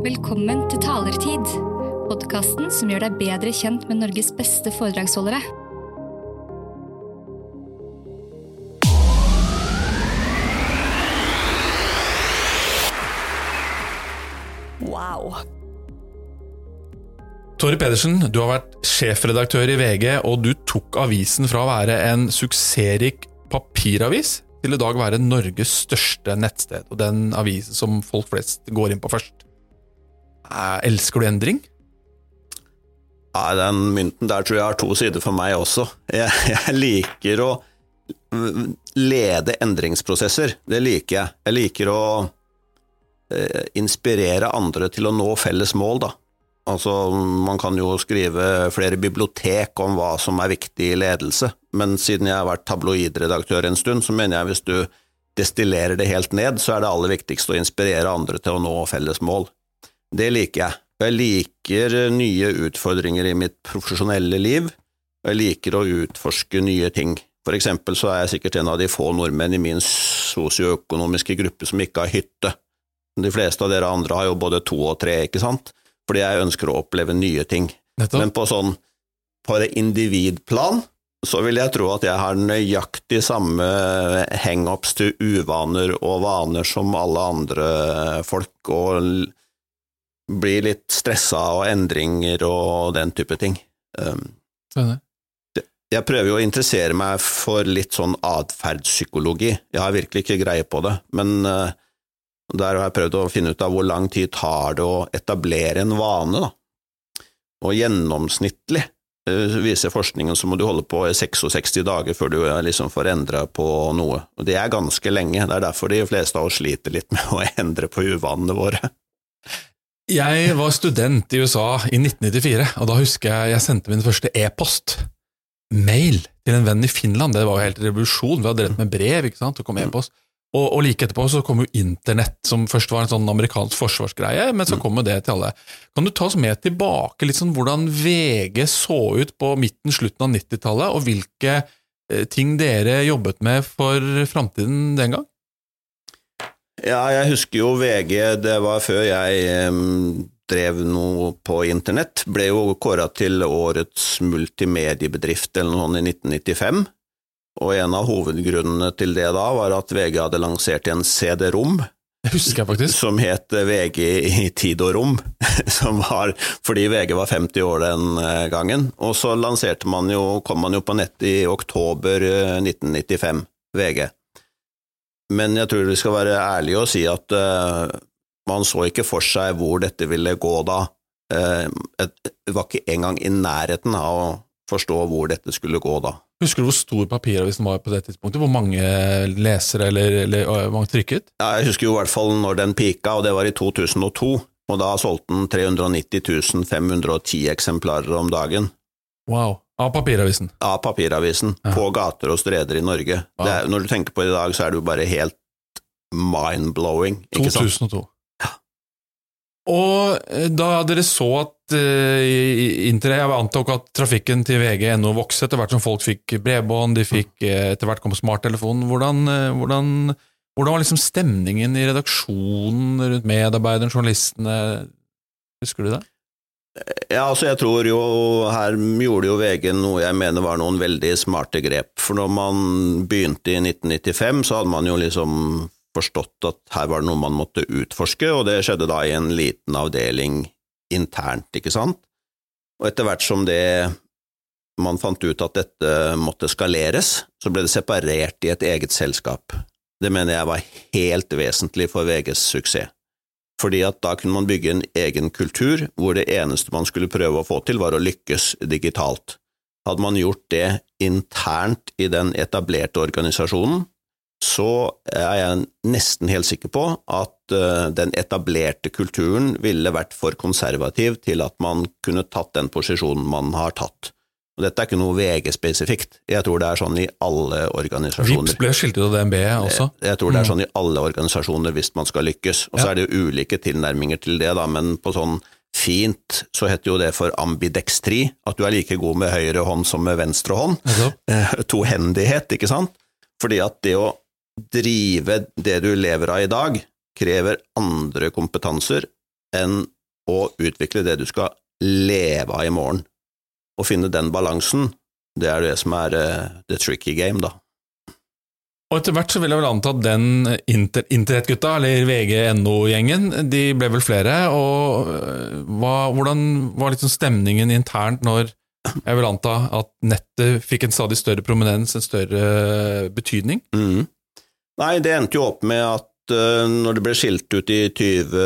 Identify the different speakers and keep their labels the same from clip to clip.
Speaker 1: Velkommen til Talertid, podkasten som gjør deg bedre kjent med Norges beste foredragsholdere.
Speaker 2: Wow.
Speaker 3: Tore Pedersen, du har vært sjefredaktør i VG, og du tok avisen fra å være en suksessrik papiravis til i dag være Norges største nettsted, og den avisen som folk flest går inn på først. Eh, elsker du endring?
Speaker 4: Ja, Den mynten der tror jeg har to sider for meg også. Jeg, jeg liker å lede endringsprosesser. Det liker jeg. Jeg liker å eh, inspirere andre til å nå felles mål, da. Altså, man kan jo skrive flere bibliotek om hva som er viktig i ledelse, men siden jeg har vært tabloidredaktør en stund, så mener jeg hvis du destillerer det helt ned, så er det aller viktigste å inspirere andre til å nå felles mål. Det liker jeg. Jeg liker nye utfordringer i mitt profesjonelle liv, og jeg liker å utforske nye ting. For eksempel så er jeg sikkert en av de få nordmenn i min sosioøkonomiske gruppe som ikke har hytte. De fleste av dere andre har jo både to og tre, ikke sant? fordi jeg ønsker å oppleve nye ting.
Speaker 3: Nettopp.
Speaker 4: Men på sånn på det individplan så vil jeg tro at jeg har nøyaktig samme hangups til uvaner og vaner som alle andre folk, og blir litt stressa av endringer og den type ting. Um, jeg prøver jo å interessere meg for litt sånn atferdspsykologi. Jeg har virkelig ikke greie på det, men uh, der har jeg prøvd å finne ut av hvor lang tid tar det å etablere en vane, da. Og gjennomsnittlig uh, viser forskningen så må du holde på i 66 dager før du eh, liksom får endra på noe. Og det er ganske lenge. Det er derfor de fleste av oss sliter litt med å endre på uvanene våre.
Speaker 3: Jeg var student i USA i 1994, og da husker jeg jeg sendte min første e-post. Mail til en venn i Finland. Det var jo helt revolusjon. Vi hadde drevet med brev, ikke sant, og kom e-post. Og, og like etterpå så kom jo internett, som først var en sånn amerikansk forsvarsgreie, men så kom jo det til alle. Kan du ta oss med tilbake litt sånn hvordan VG så ut på midten, slutten av 90-tallet, og hvilke eh, ting dere jobbet med for framtiden den gang?
Speaker 4: Ja, jeg husker jo VG, det var før jeg um, drev noe på internett, ble jo kåra til årets multimediebedrift eller noe sånt i 1995. Og en av hovedgrunnene til det da var at VG hadde lansert en CD-rom
Speaker 3: Det husker jeg faktisk.
Speaker 4: som het VG i tid og rom, som var fordi VG var 50 år den eh, gangen. Og så lanserte man jo, kom man jo på nett i oktober eh, 1995, VG. Men jeg tror vi skal være ærlige og si at uh, man så ikke for seg hvor dette ville gå da. Eh, et- Det var ikke engang i nærheten av å forstå hvor dette skulle gå da.
Speaker 3: Husker du hvor stor papiravisen var på det tidspunktet? Hvor mange lesere eller, eller øh, hvor mange trykket?
Speaker 4: Ja, jeg husker jo i hvert fall når den pika, og det var i 2002. Og da solgte den 390 510 eksemplarer om dagen
Speaker 3: Wow. Av papiravisen.
Speaker 4: av papiravisen
Speaker 3: Ja.
Speaker 4: på gater og streder i Norge.
Speaker 3: Ja.
Speaker 4: Det er, når du tenker på det i dag, så er det jo bare helt mind-blowing. ikke sant?
Speaker 3: 2002. Og eh, da dere så at uh, internett, Jeg antok at trafikken til VG.no vokste etter hvert som folk fikk bredbånd, de fikk eh, etter hvert kom smarttelefon. Hvordan, eh, hvordan, hvordan var liksom stemningen i redaksjonen rundt medarbeiderne, journalistene? Husker du det?
Speaker 4: Ja, altså jeg tror jo her gjorde jo VG noe jeg mener var noen veldig smarte grep. For når man begynte i 1995, så hadde man jo liksom forstått at her var det noe man måtte utforske, og det skjedde da i en liten avdeling internt, ikke sant? Og etter hvert som det man fant ut at dette måtte skaleres, så ble det separert i et eget selskap. Det mener jeg var helt vesentlig for VGs suksess fordi at da kunne man bygge en egen kultur hvor det eneste man skulle prøve å få til, var å lykkes digitalt. Hadde man gjort det internt i den etablerte organisasjonen, så er jeg nesten helt sikker på at eh, den etablerte kulturen ville vært for konservativ til at man kunne tatt den posisjonen man har tatt. Og dette er ikke noe VG-spesifikt, jeg tror det er sånn i alle organisasjoner.
Speaker 3: Vips ble skilt ut av DNB også.
Speaker 4: Jeg tror det er sånn i alle organisasjoner hvis man skal lykkes. Og så
Speaker 3: Ja.
Speaker 4: er det jo ulike tilnærminger til det, da, men på sånn fint så heter jo det for ambidextri, at du er like god med høyre hånd som med venstre hånd. Eh, Tohendighet, ikke sant? Fordi at det å drive det du lever av i dag, krever andre kompetanser enn å utvikle det du skal leve av i morgen. Å finne den balansen, det er det som er uh, the tricky game, da.
Speaker 3: Og etter hvert så vil jeg vel anta at den inter internettgutta, eller VG.no-gjengen, de ble vel flere, og øh, hva, hvordan var liksom stemningen internt når jeg vil anta at nettet fikk en stadig større prominens, en større betydning?
Speaker 4: Mm. Nei, det endte jo opp med at uh, når det ble skilt ut i, 20,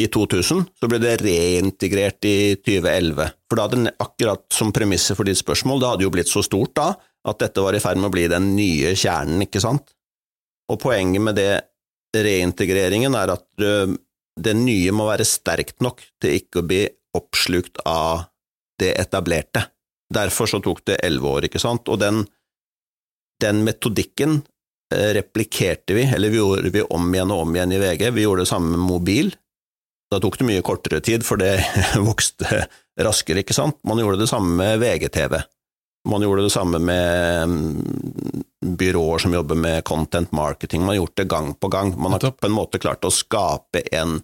Speaker 4: i 2000, så ble det reintegrert i 2011. For da hadde akkurat som premisset for ditt spørsmål, det hadde jo blitt så stort da, at dette var i ferd med å bli den nye kjernen, ikke sant? Og poenget med det reintegreringen er at det nye må være sterkt nok til ikke å bli oppslukt av det etablerte. Derfor så tok det elleve år, ikke sant? Og den, den metodikken eh, replikerte vi, eller vi gjorde vi om igjen og om igjen i VG. Vi gjorde det samme med mobil. Da tok det mye kortere tid, for det vokste raskere, ikke sant? Man gjorde det samme med VGTV. Man gjorde det samme med mm, byråer som jobber med content marketing. Man har gjort det gang på gang. Man har på en måte klart å skape en,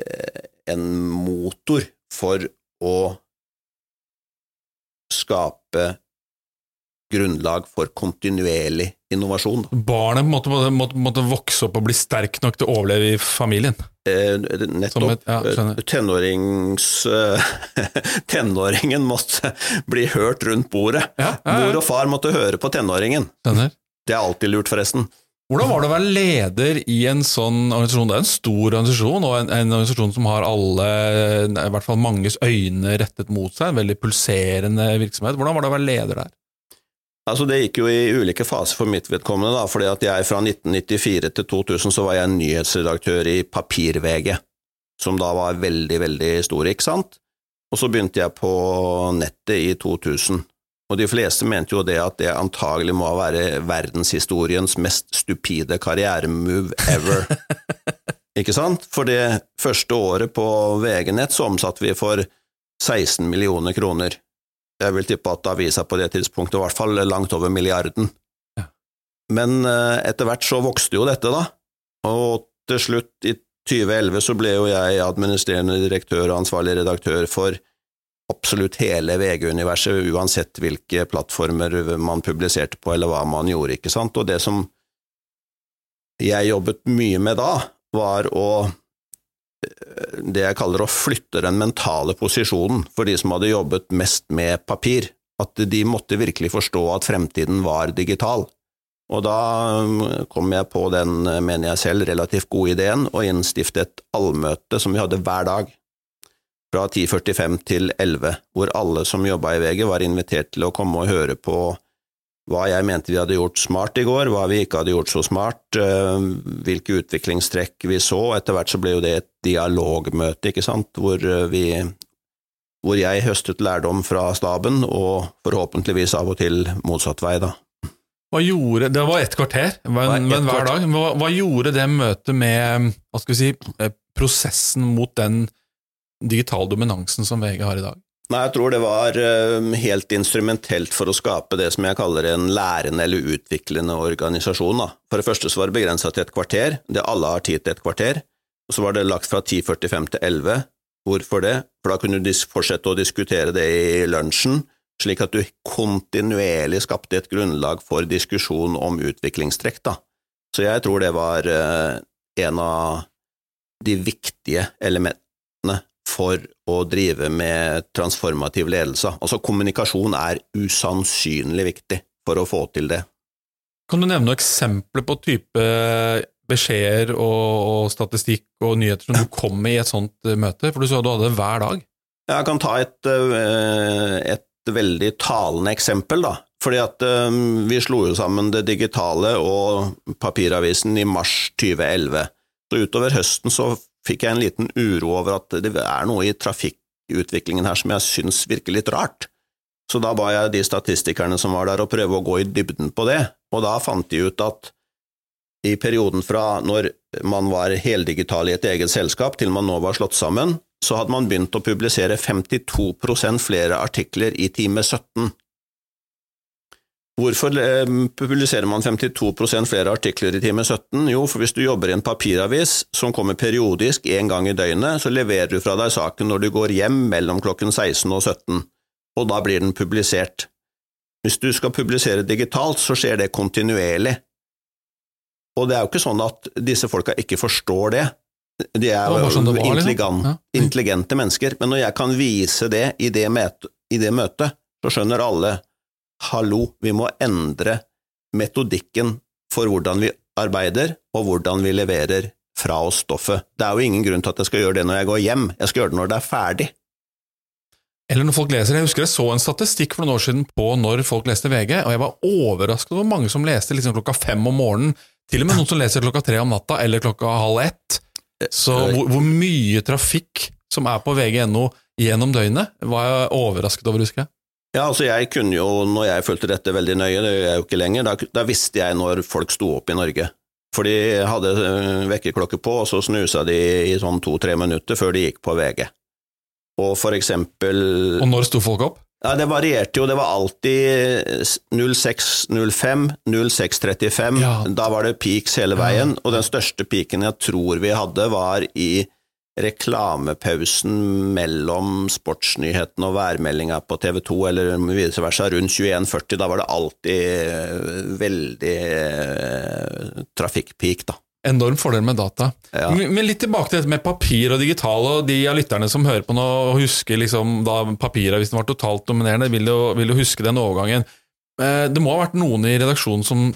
Speaker 4: eh, en motor for å skape grunnlag for kontinuerlig innovasjon.
Speaker 3: Barnet måtte, måtte, måtte, vokse opp og bli sterk nok til å overleve i familien?
Speaker 4: Eh, nettopp. Et, ja, Tenårings, eh, tenåringen måtte bli hørt rundt bordet. Ja, ja, Mor og far måtte høre på tenåringen. Skjønner. Det er alltid lurt, forresten.
Speaker 3: Hvordan var det å være leder i en sånn organisasjon? Det er en stor organisasjon, og en, en, organisasjon som har alle, i hvert fall manges øyne rettet mot seg, en veldig pulserende virksomhet. Hvordan var det å være leder der?
Speaker 4: Altså Det gikk jo i ulike faser for mitt vedkommende. da, fordi at jeg Fra 1994 til 2000 så var jeg nyhetsredaktør i Papir-VG, som da var veldig, veldig stor, ikke sant? Og så begynte jeg på nettet i 2000. Og de fleste mente jo det at det antagelig må være verdenshistoriens mest stupide karrieremove ever. ikke sant? For det første året på VG-nett så omsatte vi for 16 millioner kroner. Jeg vil tippe at avisa på det tidspunktet i hvert fall langt over milliarden. Ja. Men eh, etter hvert så vokste jo dette, da, og til slutt, i 2011, så ble jo jeg administrerende direktør og ansvarlig redaktør for absolutt hele VG-universet, uansett hvilke plattformer man publiserte på, eller hva man gjorde, ikke sant, og det som jeg jobbet mye med da, var å det jeg kaller å flytte den mentale posisjonen for de som hadde jobbet mest med papir, at de måtte virkelig forstå at fremtiden var digital. Og da um, kom jeg på den, mener jeg selv, relativt gode ideen å innstifte et allmøte som vi hadde hver dag, fra 10.45 til 11, hvor alle som jobba i VG var invitert til å komme og høre på hva jeg mente vi hadde gjort smart i går, hva vi ikke hadde gjort så smart, eh, hvilke utviklingstrekk vi så. Etter hvert så ble jo det et dialogmøte, ikke sant, hvor, eh, vi, hvor jeg høstet lærdom fra staben, og forhåpentligvis av og til motsatt vei, da.
Speaker 3: Hva gjorde, Det var ett kvarter, men, men hver dag. Hva, hva, gjorde det møtet med hva skal vi si, eh, prosessen mot den digitale dominansen som VG har i dag?
Speaker 4: Nei, jeg tror det var eh, helt instrumentelt for å skape det som jeg kaller en lærende eller utviklende organisasjon. Da. For det første så var det begrensa til et kvarter, det alle har tid til et kvarter. Og så var det lagt fra 10.45 til 11. Hvorfor det? For da kunne du fortsette å diskutere det i lunsjen, slik at du kontinuerlig skapte et grunnlag for diskusjon om utviklingstrekk. Da. Så jeg tror det var eh, en av de viktige elementene for å drive med transformativ ledelse. Altså kommunikasjon er usannsynlig viktig for å få til det.
Speaker 3: Kan du nevne noen eksempler på type beskjeder og, statistikk og nyheter som du kom med i et sånt eh, møte? For du sa du hadde det hver dag.
Speaker 4: Jeg kan ta et, eh, et veldig talende eksempel, da. Fordi at eh, vi slo jo sammen det digitale og papiravisen i mars 2011. Så utover høsten så fikk jeg en liten uro over at det er noe i trafikkutviklingen her som jeg syns virker litt rart. Så da ba jeg de statistikerne som var der å prøve å gå i dybden på det, og da fant de ut at i perioden fra når man var heldigital i et eget selskap til man nå var slått sammen, så hadde man begynt å publisere 52% flere artikler i time 17. Hvorfor eh, publiserer man 52% flere artikler i time 17? Jo, for hvis du jobber i en papiravis som kommer periodisk en gang i døgnet, så leverer du fra deg saken når du går hjem mellom klokken 16 og 17, og da blir den publisert. Hvis du skal publisere digitalt, så skjer det kontinuerlig. Og det er jo ikke sånn at disse folka ikke forstår det. De er jo
Speaker 3: sånn liksom.
Speaker 4: intelligent, intelligente mennesker, men når jeg kan vise det i det, møte, i det møtet, så skjønner alle hallo, vi må endre metodikken for hvordan vi arbeider, og hvordan vi leverer fra oss stoffet. Det er jo ingen grunn til at jeg skal gjøre det når jeg går hjem, jeg skal gjøre det når det er ferdig.
Speaker 3: Eller når folk leser. Jeg husker jeg så en statistikk for noen år siden på når folk leste VG, og jeg var overrasket over hvor mange som leste liksom klokka fem om morgenen. Til og med noen som leser klokka tre om natta, eller klokka halv ett. Så hvor, hvor mye trafikk som er på vg.no gjennom døgnet, var jeg overrasket over, husker jeg.
Speaker 4: Ja, altså jeg kunne jo, når jeg fulgte dette veldig nøye, det gjør jeg jo ikke lenger, da, da visste jeg når folk sto opp i Norge. For de hadde øh, vekkerklokke på, og så snusa de i sånn to–tre minutter før de gikk på VG. Og for eksempel
Speaker 3: Og når sto folk opp?
Speaker 4: Ja, det varierte jo, det var alltid 06.05, 06.35,
Speaker 3: Ja.
Speaker 4: da var det peaks hele veien, og den største peaken jeg tror vi hadde var i reklamepausen mellom sportsnyhetene og værmeldinga på TV 2, eller vice versa, rundt 21.40, da var det alltid eh, veldig eh, trafikkpeak, da.
Speaker 3: Enorm fordel med data.
Speaker 4: Ja.
Speaker 3: Men litt tilbake til dette med papir og digital, og de av lytterne som hører på nå og husker liksom da papiravisen var totalt dominerende, vil jo, vil jo huske den overgangen. Eh, Det må ha vært noen i redaksjonen som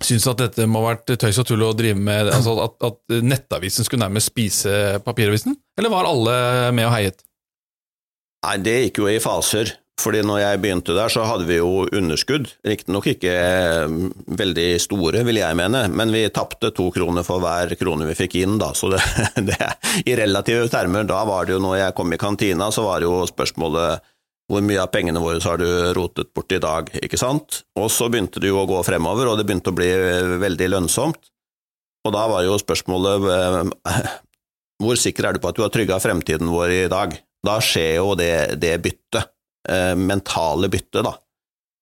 Speaker 3: syntes at dette må ha vært tøys og tull å drive med, altså at, at nettavisen skulle nærmest spise papiravisen? Eller var alle med og heiet?
Speaker 4: Nei, det gikk jo i faser. Fordi når jeg begynte der, så hadde vi jo underskudd. Riktignok ikke eh, veldig store, vil jeg mene, men vi tapte to kroner for hver krone vi fikk inn, da. Så det, det I relative termer, da var det jo når jeg kom i kantina, så var det jo spørsmålet hvor mye av pengene våre har du rotet bort i dag, ikke sant? Og så begynte det jo å gå fremover, og det begynte å bli eh, veldig lønnsomt. Og da var jo spørsmålet eh, hvor sikker er du på at du har trygga fremtiden vår i dag? Da skjer jo det, det byttet eh, mentale bytte, da.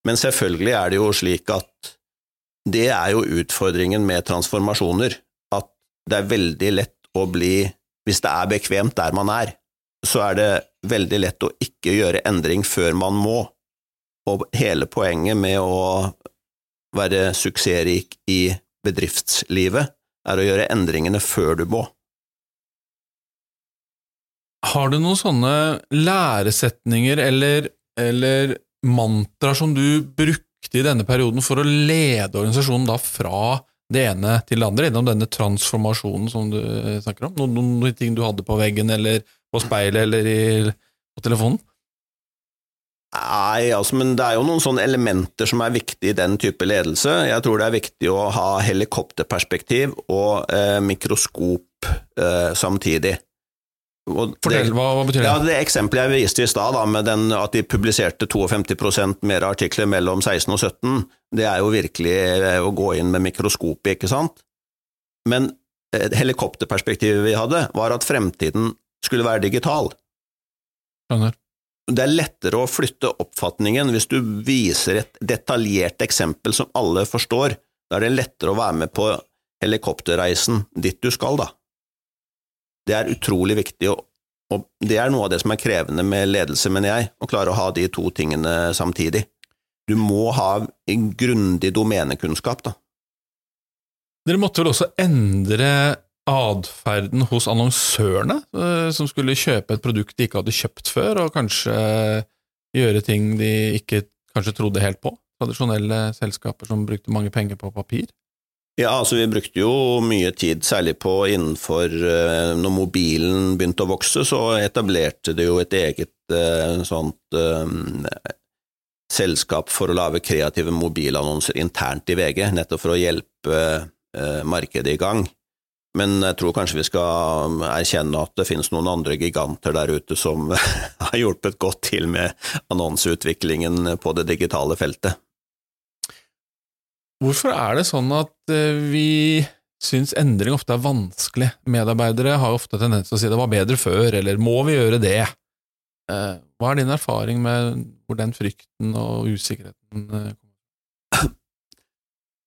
Speaker 4: Men selvfølgelig er det jo slik at det er jo utfordringen med transformasjoner, at det er veldig lett å bli Hvis det er bekvemt der man er, så er det veldig lett å ikke gjøre endring før man må. Og hele poenget med å være suksessrik i bedriftslivet er å gjøre endringene før du må.
Speaker 3: Har du noen sånne læresetninger eller, eller mantraer som du brukte i denne perioden for å lede organisasjonen da fra det ene til det andre, gjennom denne transformasjonen som du snakker om? Noen, noen ting du hadde på veggen, eller på speilet, eller i, på telefonen?
Speaker 4: Nei, altså, men det er jo noen sånne elementer som er viktige i den type ledelse. Jeg tror det er viktig å ha helikopterperspektiv og eh, mikroskop eh, samtidig. Og
Speaker 3: Fortell,
Speaker 4: det,
Speaker 3: hva, hva betyr det?
Speaker 4: ja, det eksempelet jeg viste i stad, med den, at de publiserte 52% mer artikler mellom 16 og 17, det er jo virkelig eh, å gå inn med mikroskopet, ikke sant? Men eh, helikopterperspektivet vi hadde, var at fremtiden skulle være digital.
Speaker 3: Skjønner.
Speaker 4: Det er lettere å flytte oppfatningen hvis du viser et detaljert eksempel som alle forstår. Da er det lettere å være med på helikopterreisen dit du skal, da. Det er utrolig viktig, og, det er noe av det som er krevende med ledelse, mener jeg, å klare å ha de to tingene samtidig. Du må ha en grundig domenekunnskap, da.
Speaker 3: Dere måtte vel også endre atferden hos annonsørene, eh, som skulle kjøpe et produkt de ikke hadde kjøpt før, og kanskje gjøre ting de ikke kanskje trodde helt på? Tradisjonelle selskaper som brukte mange penger på papir?
Speaker 4: Ja, altså vi brukte jo mye tid, særlig på innenfor eh, Når mobilen begynte å vokse, så etablerte det jo et eget eh, sånt eh, selskap for å lage kreative mobilannonser internt i VG, nettopp for å hjelpe eh, markedet i gang. Men jeg tror kanskje vi skal erkjenne at det finnes noen andre giganter der ute som har hjulpet godt til med annonseutviklingen på det digitale feltet.
Speaker 3: Hvorfor er det sånn at eh, vi syns endring ofte er vanskelig? Medarbeidere har ofte tendens til å si det var bedre før, eller må vi gjøre det? Eh, Hva er din erfaring med hvor den frykten og usikkerheten eh, kommer?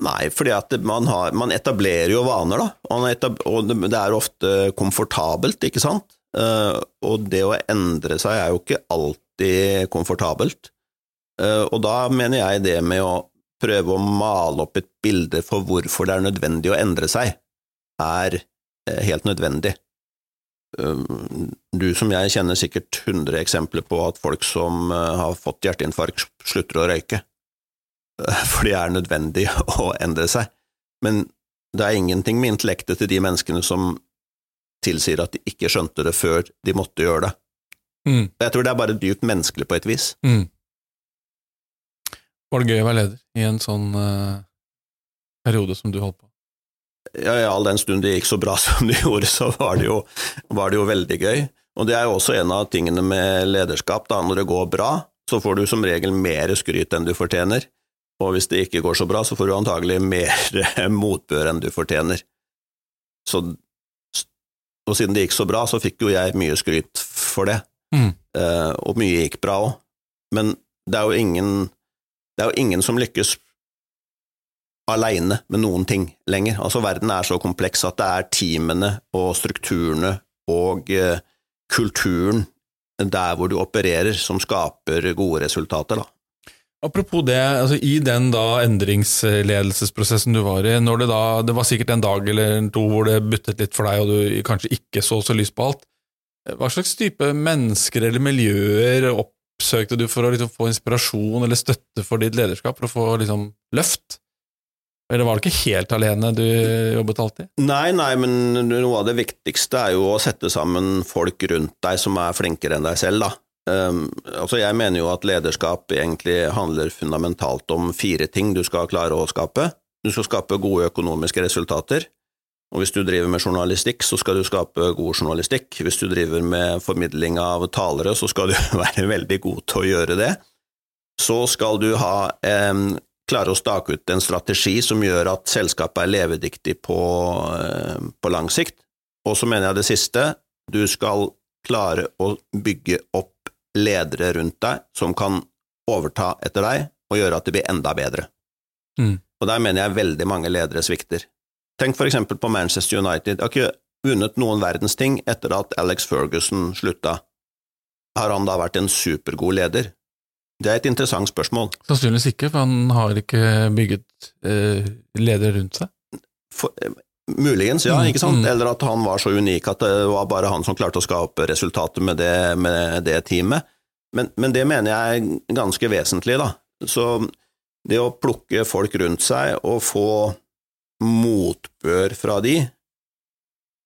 Speaker 4: Nei, fordi at man, har, man etablerer jo vaner, da. Og det er ofte komfortabelt, ikke sant? Eh, og det å endre seg er jo ikke alltid komfortabelt. Eh, og da mener jeg det med å prøve å male opp et bilde for hvorfor det er nødvendig å endre seg, er eh, helt nødvendig. Du som jeg kjenner sikkert 100 eksempler på at folk som har fått hjerteinfarkt, slutter å røyke. For det er nødvendig å endre seg. Men det er ingenting med intellektet til de menneskene som tilsier at de ikke skjønte det før de måtte gjøre det. Mm. Jeg tror det er bare dypt menneskelig på et vis. Mm.
Speaker 3: Var det gøy å være leder i en sånn uh, periode som du holdt på?
Speaker 4: Ja, i all den stund det gikk så bra som det gjorde, så var det, jo, var det jo veldig gøy. Og det er jo også en av tingene med lederskap, da. Når det går bra, så får du som regel mer skryt enn du fortjener. Og hvis det ikke går så bra, så får du antagelig mer motbør enn du fortjener. Så og siden det gikk så bra, så fikk jo jeg mye skryt for det. Mm. Uh, og mye gikk bra òg. Men det er jo ingen Det er jo ingen som lykkes aleine med noen ting lenger. Altså, verden er så kompleks at det er teamene og strukturene og uh, kulturen der hvor du opererer, som skaper gode resultater, da.
Speaker 3: Apropos det, altså i den da endringsledelsesprosessen du var i, når det da Det var sikkert en dag eller to hvor det buttet litt for deg, og du kanskje ikke så så lyst på alt. Hva slags type mennesker eller miljøer oppsøkte du for å liksom få inspirasjon eller støtte for ditt lederskap, for å få liksom løft? Eller var det ikke helt alene du jobbet alltid?
Speaker 4: Nei, nei, men noe av det viktigste er jo å sette sammen folk rundt deg som er flinkere enn deg selv, da. Um, altså jeg mener jo at lederskap egentlig handler fundamentalt om fire ting du skal klare å skape. Du skal skape gode økonomiske resultater. Og hvis du driver med journalistikk, så skal du skape god journalistikk. Hvis du driver med formidling av talere, så skal du være veldig god til å gjøre det. Så skal du ha, um, klare å stake ut en strategi som gjør at selskapet er levedyktig på, uh, på lang sikt. Og så mener jeg det siste, du skal klare å bygge opp ledere rundt deg som kan overta etter deg og gjøre at det blir enda bedre. Mm. Og der mener jeg veldig mange ledere svikter. Tenk for eksempel på Manchester United. De har ikke vunnet noen verdens ting etter at Alex Ferguson slutta. Har han da vært en supergod leder? Det er et interessant spørsmål.
Speaker 3: Sannsynligvis ikke, for han har ikke bygget eh, ledere rundt seg.
Speaker 4: For, eh, Muligens, ja. ikke sant? Mm. Eller at han var så unik at det var bare han som klarte å skape resultatet med det, med det teamet. Men, men, det mener jeg er ganske vesentlig, da. Så det å plukke folk rundt seg og få motbør fra de,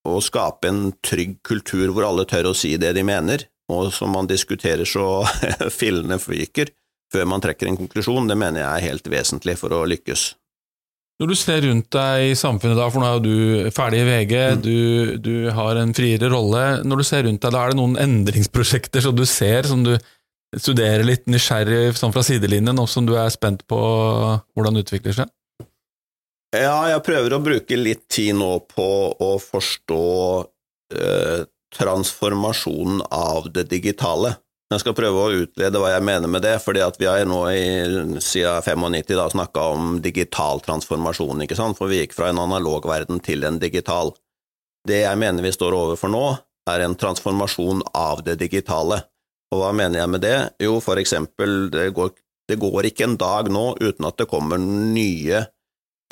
Speaker 4: og skape en trygg kultur hvor alle tør å si det de mener, og som man diskuterer så fillene fyker før man trekker en konklusjon, det mener jeg er helt vesentlig for å lykkes.
Speaker 3: Når du ser rundt deg i samfunnet da, for nå er jo du ferdig i VG, mm. du, du, har en friere rolle. Når du ser rundt deg, da er det noen endringsprosjekter som du ser, som du studerer litt nysgjerrig sånn fra sidelinjen, og som du er spent på hvordan det utvikler seg?
Speaker 4: Ja, jeg prøver å bruke litt tid nå på å forstå eh, transformasjonen av det digitale. Jeg skal prøve å utlede hva jeg mener med det, fordi vi har nå i, siden 95 da snakka om digital transformasjon, ikke sant, for vi gikk fra en analog verden til en digital. Det jeg mener vi står overfor nå, er en transformasjon av det digitale. Og hva mener jeg med det? Jo, for eksempel, det går, det går ikke en dag nå uten at det kommer nye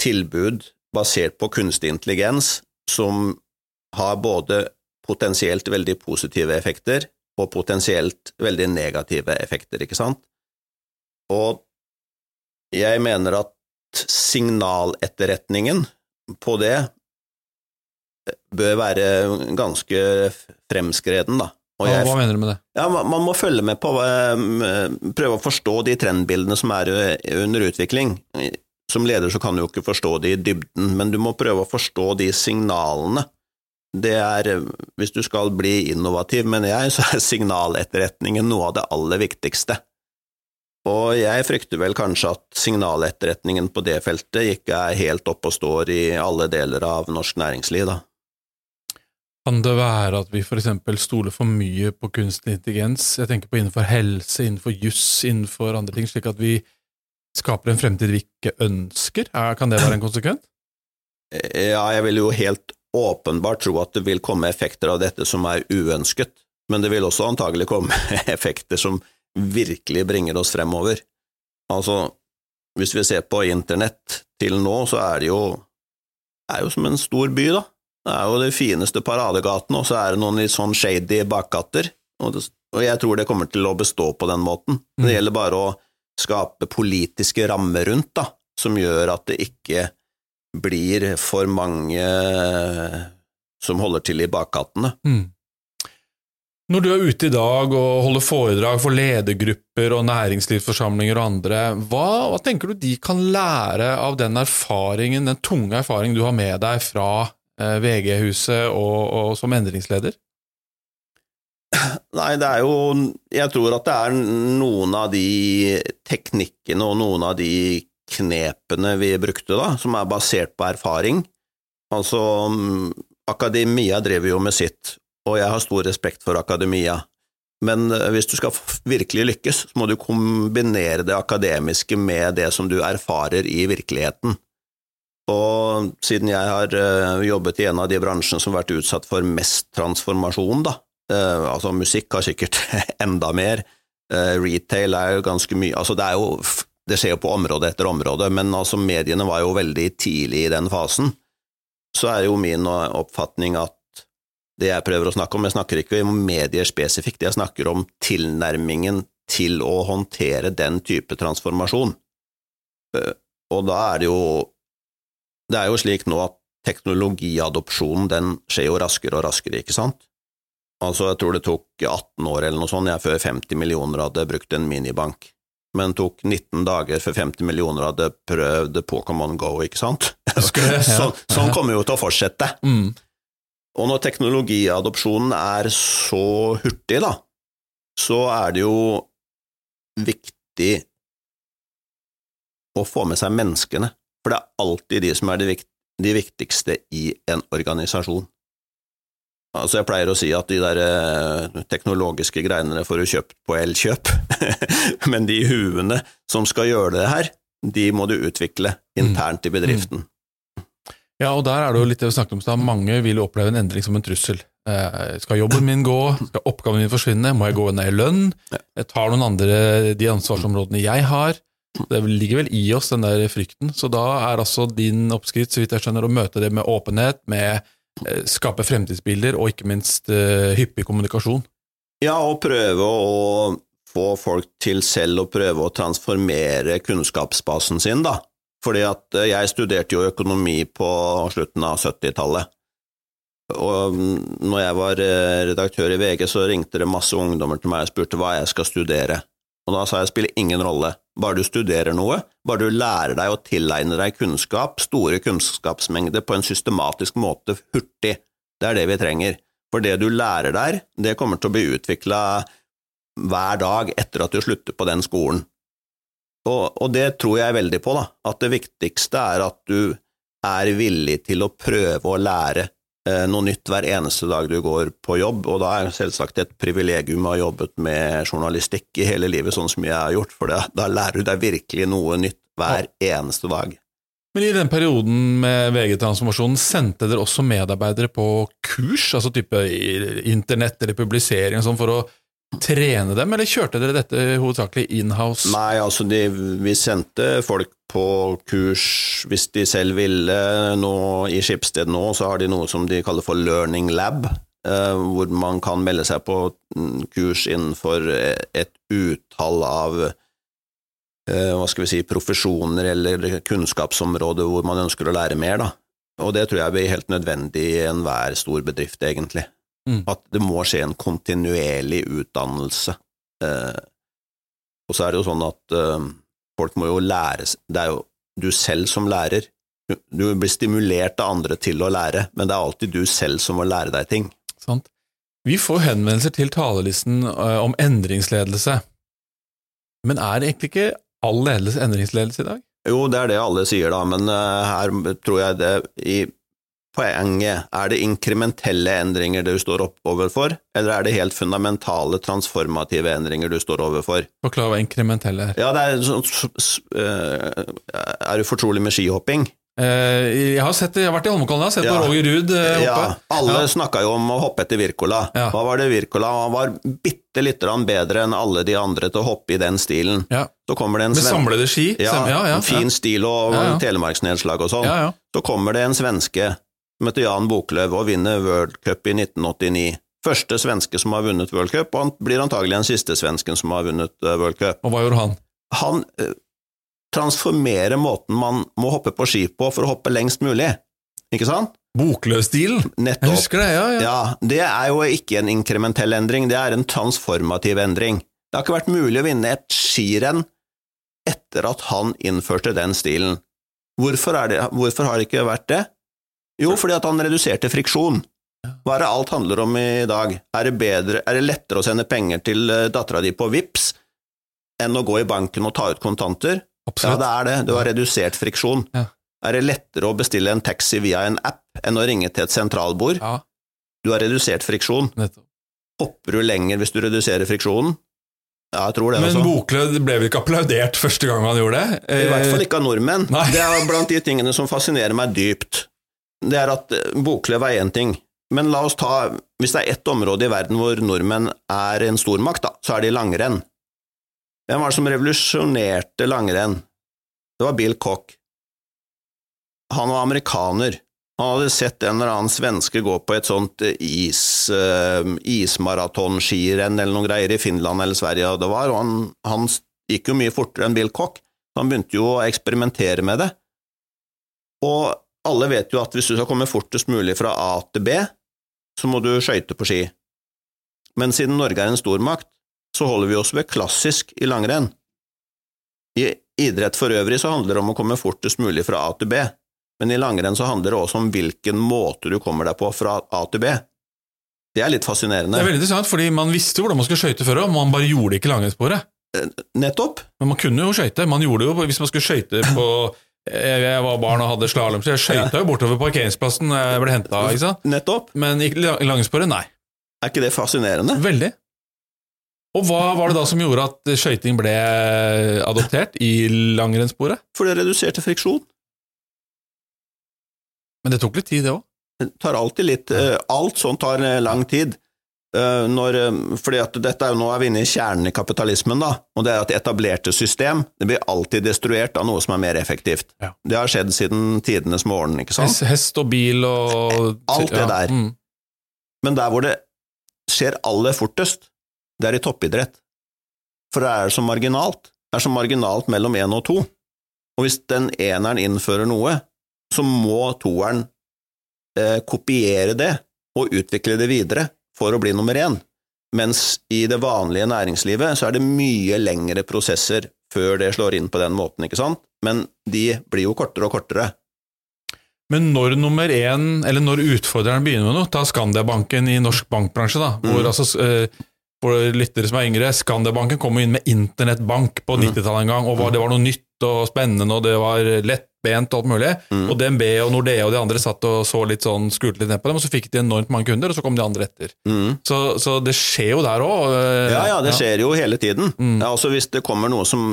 Speaker 4: tilbud basert på kunstig intelligens som har både potensielt veldig positive effekter og potensielt veldig negative effekter, ikke sant? Og jeg mener at signaletterretningen på det bør være ganske fremskreden, da.
Speaker 3: Jeg, hva mener du med det?
Speaker 4: Ja, Man må følge med på, eh, prøve å forstå de trendbildene som er under utvikling. Som leder så kan du jo ikke forstå de i dybden, men du må prøve å forstå de signalene det er, hvis du skal bli innovativ, mener jeg, så er signaletterretningen noe av det aller viktigste. Og jeg frykter vel kanskje at signaletterretningen på det feltet ikke er helt oppe og står i alle deler av norsk næringsliv, da.
Speaker 3: Kan det være at vi for eksempel stoler for mye på kunstig intelligens, jeg tenker på innenfor helse, innenfor juss, innenfor andre ting, slik at vi skaper en fremtid vi ikke ønsker? Er, kan det være en konsekvent?
Speaker 4: Ja, jeg vil jo helt åpenbart tro at det vil komme effekter av dette som er uønsket, men det vil også antagelig komme effekter som virkelig bringer oss fremover. Altså, hvis vi ser på internett til nå, så er det jo, er jo som en stor by, da. Det er jo de fineste paradegatene, og så er det noen litt sånn shady bakgater, og, jeg tror det kommer til å bestå på den måten. Det mm. gjelder bare å skape politiske rammer rundt, da, som gjør at det ikke blir for mange som holder til i bakgatene. Mm.
Speaker 3: Når du er ute i dag og holder foredrag for ledergrupper og næringslivsforsamlinger og andre, hva, hva, tenker du de kan lære av den erfaringen, den tunge erfaringen du har med deg fra eh, VG-huset og, og, som endringsleder?
Speaker 4: Nei, det er jo Jeg tror at det er noen av de teknikkene og noen av de knepene vi brukte, da, som er basert på erfaring. Altså, mm, akademia driver jo med sitt, og jeg har stor respekt for akademia. Men eh, hvis du skal virkelig lykkes, så må du kombinere det akademiske med det som du erfarer i virkeligheten. Og siden jeg har eh, jobbet i en av de bransjene som har vært utsatt for mest transformasjon, da, eh, altså musikk har sikkert enda mer, retail er jo ganske mye Altså det er jo det skjer jo på område etter område, men altså mediene var jo veldig tidlig i den fasen. Så er jo min oppfatning at det jeg prøver å snakke om, jeg snakker ikke om medier spesifikt, jeg snakker om tilnærmingen til å håndtere den type transformasjon. Eh, og da er det jo Det er jo slik nå at teknologiadopsjonen den skjer jo raskere og raskere, ikke sant? Altså, jeg tror det tok 18 år eller noe sånt, jeg før 50 millioner hadde brukt en minibank men tok 19 dager før 50 millioner hadde prøvd Pokémon Go, ikke sant? Så, sånn kommer jo til å fortsette. Mm. Og når teknologiadopsjonen er så hurtig, da, så er det jo viktig å få med seg menneskene, for det er alltid de som er de viktigste i en organisasjon. Altså Jeg pleier å si at de der eh, teknologiske greiene får du kjøpt på Elkjøp, men de huene som skal gjøre det her, de må du utvikle internt i mm. bedriften.
Speaker 3: Ja, og der er det jo litt det vi snakket om, så mange vil oppleve en endring som en trussel. Eh, skal jobben min gå? Skal oppgaven min forsvinne? Må jeg gå ned i lønn? Jeg tar noen andre de ansvarsområdene jeg har? Det ligger vel i oss, den der frykten. Så da er altså din oppskrift, så vidt jeg skjønner, å møte det med åpenhet, med skape fremtidsbilder, og ikke minst uh, hyppig kommunikasjon.
Speaker 4: Ja, og prøve å få folk til selv å prøve å transformere kunnskapsbasen sin, da. Fordi at eh, jeg studerte jo økonomi på slutten av 70-tallet. Og mm, når jeg var redaktør i VG, så ringte det masse ungdommer til meg og spurte hva jeg skal studere. Og da sa jeg spiller ingen rolle, bare du studerer noe, bare du lærer deg å tilegne deg kunnskap, store kunnskapsmengder, på en systematisk måte, hurtig. Det er det vi trenger. For det du lærer der, det kommer til å bli utvikla hver dag etter at du slutter på den skolen. Og, og, det tror jeg veldig på, da, at det viktigste er at du er villig til å prøve å lære noe nytt hver eneste dag du går på jobb, og da er det selvsagt et privilegium å ha jobbet med journalistikk i hele livet, sånn som jeg har gjort, for da, da lærer du deg virkelig noe nytt hver eneste dag.
Speaker 3: Men i den perioden med VG-transformasjonen, sendte dere også medarbeidere på kurs, altså type internett eller publisering og sånn, for å trene dem, eller kjørte dere dette hovedsakelig inhouse?
Speaker 4: Nei, altså de, vi sendte folk på kurs hvis de selv ville. Nå, I Skipsted nå så har de noe som de kaller for Learning Lab, eh, hvor man kan melde seg på mm, kurs innenfor et utall av eh, hva skal vi si, profesjoner eller kunnskapsområder hvor man ønsker å lære mer. Da. Og det tror jeg blir helt nødvendig i enhver stor bedrift, egentlig. Mm. At det må skje en kontinuerlig utdannelse. Eh, og så er det jo sånn at eh, folk må jo lære Det er jo du selv som lærer. Du blir stimulert av andre til å lære, men det er alltid du selv som må lære deg ting.
Speaker 3: Sant. Vi får henvendelser til talerlisten eh, om endringsledelse, men er egentlig ikke all ledelse endringsledelse i dag?
Speaker 4: Jo, det er det alle sier, da, men uh, her tror jeg det i poenget? Er det inkrementelle endringer du står opp overfor, eller er det helt fundamentale, transformative endringer du står overfor?
Speaker 3: Forklar hva inkrementelle er.
Speaker 4: Ja, det er sånn eh, Er du fortrolig med skihopping?
Speaker 3: Eh, jeg har sett jeg har vært i Holmenkollen, sett
Speaker 4: Ja.
Speaker 3: Roger Ruud hoppe.
Speaker 4: Ja, alle
Speaker 3: Ja.
Speaker 4: snakka jo om å hoppe etter Wirkola.
Speaker 3: Ja.
Speaker 4: Hva var det Wirkola? Han var bitte lite grann bedre enn alle de andre til å hoppe i den stilen.
Speaker 3: Ja.
Speaker 4: Så kommer det en
Speaker 3: Med samlede ski.
Speaker 4: Ja,
Speaker 3: ja,
Speaker 4: fin stil og telemarksnedslag og sånn.
Speaker 3: Ja, ja.
Speaker 4: Så kommer det en svenske heter Jan Boklöv og vinner World Cup i 1989. Første svenske som har vunnet World Cup, og han blir antagelig den siste svensken som har vunnet eh, World Cup.
Speaker 3: Og hva gjorde han?
Speaker 4: Han eh, transformerer måten man må hoppe på ski på for å hoppe lengst mulig, ikke sant?
Speaker 3: Bokløv-stilen?
Speaker 4: Nettopp.
Speaker 3: Jeg husker det, ja, ja.
Speaker 4: Ja, det er jo ikke en inkrementell endring, det er en transformativ endring. Det har ikke vært mulig å vinne et skirenn etter at han innførte den stilen. Hvorfor, det, hvorfor har det ikke vært det? Jo, fordi at han reduserte friksjon. Hva er det alt handler om i dag? Er det, bedre, er det lettere å sende penger til eh, dattera di på VIPS enn å gå i banken og ta ut kontanter? Ja, det er det. Du har redusert friksjon.
Speaker 3: Ja.
Speaker 4: Er det lettere å bestille en taxi via en app enn å ringe til et sentralbord?
Speaker 3: Ja,
Speaker 4: Du har redusert friksjon.
Speaker 3: nettopp.
Speaker 4: Hopper du lenger hvis du reduserer friksjonen? Ja, jeg tror det.
Speaker 3: Men
Speaker 4: altså.
Speaker 3: Bokløv ble vel ikke applaudert første gang han gjorde det?
Speaker 4: I hvert fall
Speaker 3: Eh,
Speaker 4: ikke av nordmenn.
Speaker 3: Nei.
Speaker 4: Det er blant de tingene som fascinerer meg dypt. Det er at eh, Boklöv er én ting, men la oss ta Hvis det er ett område i verden hvor nordmenn er en stormakt, da, så er det langrenn. Hvem var det som revolusjonerte langrenn? Det var Bill Cock. Han var amerikaner. Han hadde sett en eller annen svenske gå på et sånt eh, is, uh, ismaratonskirenn eller noen greier i Finland eller Sverige, og det var, og han, han gikk jo mye fortere enn Bill Cock. Så han begynte jo å eksperimentere med det. Og alle vet jo at hvis du skal komme fortest mulig fra A til B, så må du skøyte på ski. Men siden Norge er en stormakt, så holder vi oss ved klassisk i langrenn. I idrett for øvrig så handler det om å komme fortest mulig fra A til B, men i langrenn så handler det også om hvilken måte du kommer deg på fra A til B. Det er litt fascinerende.
Speaker 3: Det er veldig interessant, fordi man visste hvordan man skulle skøyte før, og man bare gjorde det ikke langrennssporet.
Speaker 4: Nettopp.
Speaker 3: Men man kunne jo skøyte. Man gjorde det jo hvis man skulle skøyte på Jeg var barn og hadde slalåm, så jeg skøyta jo bortover parkeringsplassen når jeg ble henta, ikke sant?
Speaker 4: Nettopp.
Speaker 3: Men i langsporet, nei.
Speaker 4: Er ikke det fascinerende?
Speaker 3: Veldig. Og hva var det da som gjorde at skøyting ble adoptert i langrennssporet?
Speaker 4: For det reduserte friksjon.
Speaker 3: Men det tok litt tid, det òg.
Speaker 4: Det tar alltid litt eh, Alt sånt tar eh, lang tid. Eh, Når, eh, fordi at dette er jo nå er vi inne i kjernen i kapitalismen, da, og det er at etablerte system det blir alltid destruert av noe som er mer effektivt.
Speaker 3: Ja.
Speaker 4: Det har skjedd siden tidenes morgen, ikke sant?
Speaker 3: Hest, hest og bil og
Speaker 4: Alt det
Speaker 3: ja,
Speaker 4: der.
Speaker 3: Mm.
Speaker 4: Men der hvor det skjer aller fortest, det er i toppidrett. For det er så marginalt. Det er så marginalt mellom én og to. Og hvis den eneren innfører noe, så må toeren eh, kopiere det og utvikle det videre for å bli nummer én. Mens i det vanlige næringslivet så er det mye lengre prosesser før det slår inn på den måten, ikke sant? Men de blir jo kortere og kortere.
Speaker 3: Men når nummer én, eller når utfordreren begynner med noe, ta Skandiabanken i norsk bankbransje, da, hvor
Speaker 4: Mm.
Speaker 3: altså eh, for lyttere som er yngre, Skandiabanken kom inn med internettbank på
Speaker 4: Mm.
Speaker 3: 90-tallet en gang, og var, det var noe nytt og spennende, og det var lettbent og alt mulig.
Speaker 4: Mm.
Speaker 3: Og DNB og Nordea og de andre satt og så litt sånn, skulte litt ned på dem, og så fikk de enormt mange kunder, og så kom de andre etter.
Speaker 4: Mm.
Speaker 3: Så, så det skjer jo der òg.
Speaker 4: Ja, ja, det skjer jo hele tiden.
Speaker 3: Mm.
Speaker 4: Ja, også hvis det kommer noe som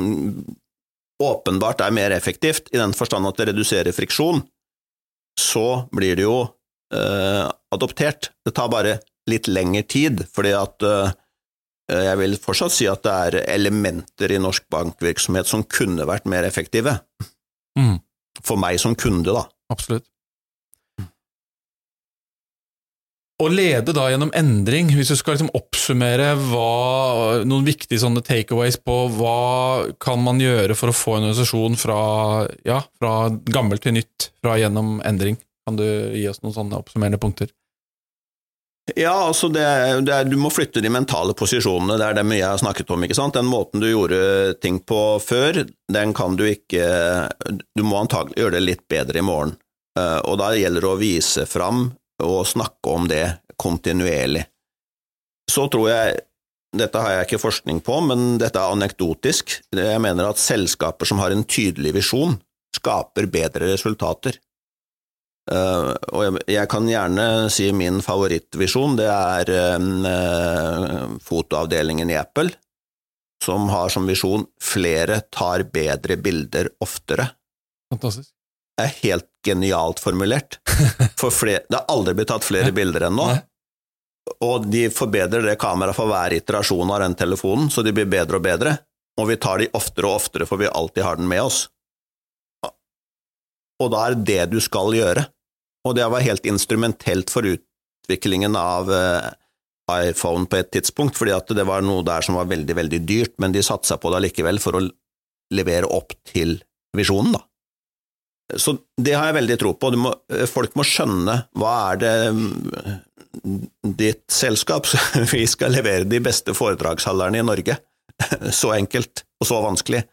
Speaker 4: åpenbart er mer effektivt, i den forstand at det reduserer friksjon, så blir det jo eh, adoptert. Det tar bare litt lengre tid, fordi at eh, jeg vil fortsatt si at det er elementer i norsk bankvirksomhet som kunne vært mer effektive.
Speaker 3: Mm,
Speaker 4: For meg som kunde, da.
Speaker 3: absolutt. Å lede da gjennom endring, hvis du skal liksom oppsummere hva, noen viktige sånne takeaways på hva kan man gjøre for å få en organisasjon fra, ja, fra gammelt til nytt, fra gjennom endring, kan du gi oss noen sånne oppsummerende punkter?
Speaker 4: Ja, altså det, det er, du må flytte de mentale posisjonene, det er det mye jeg har snakket om, ikke sant? Den måten du gjorde ting på før, den kan du ikke Du må antagelig gjøre det litt bedre i morgen, Eh, og da gjelder det å vise fram og snakke om det kontinuerlig. Så tror jeg dette har jeg ikke forskning på, men dette er anekdotisk. Jeg mener at selskaper som har en tydelig visjon, skaper bedre resultater. Uh, og jeg, jeg, kan gjerne si min favorittvisjon, det er uh, fotoavdelingen i Apple, som har som visjon 'flere tar bedre bilder oftere'.
Speaker 3: Fantastisk.
Speaker 4: Det er helt genialt formulert. For flere, det har aldri blitt tatt flere bilder enn nå. Nei. Og de forbedrer det kameraet for hver iterasjon av den telefonen, så de blir bedre og bedre. Og vi tar de oftere og oftere, for vi alltid har den med oss. Og da er det du skal gjøre. Og det var helt instrumentelt for utviklingen av uh, iPhone på et tidspunkt, fordi at det var noe der som var veldig, veldig dyrt, men de satsa på det allikevel for å levere opp til visjonen, da. Så det har jeg veldig tro på. Må, folk må skjønne hva er det mm, ditt selskap Vi skal levere de beste foredragsholderne i Norge. Så enkelt og så vanskelig.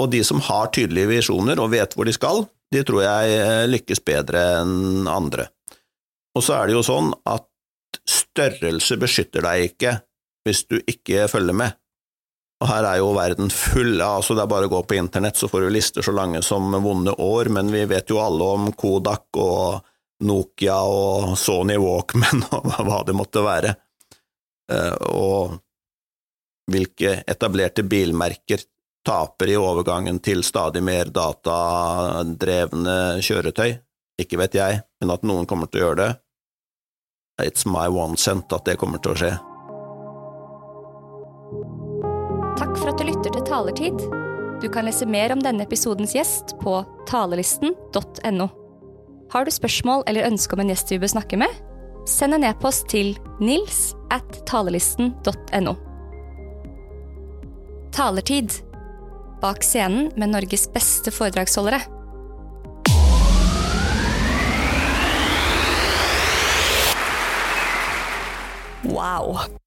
Speaker 4: Og de som har tydelige visjoner og vet hvor de skal, de tror jeg eh, lykkes bedre enn andre. Og så er det jo sånn at størrelse beskytter deg ikke hvis du ikke følger med. Og her er jo verden full, altså det er bare å gå på internett, så får du lister så lange som vonde år, men vi vet jo alle om Kodak og Nokia og Sony Walkman og hva det måtte være. Eh, og hvilke etablerte bilmerker taper i overgangen til stadig mer datadrevne kjøretøy. Ikke vet jeg, men at noen kommer til å gjøre det. It's my one cent at det kommer til å skje.
Speaker 1: Takk for at du lytter til Talertid. Du kan lese mer om denne episodens gjest på talelisten.no. Har du spørsmål eller ønske om en gjest vi bør snakke med? Send en e-post til nils at talelisten.no. Talertid bak scenen med Norges beste foredragsholdere.
Speaker 2: Wow.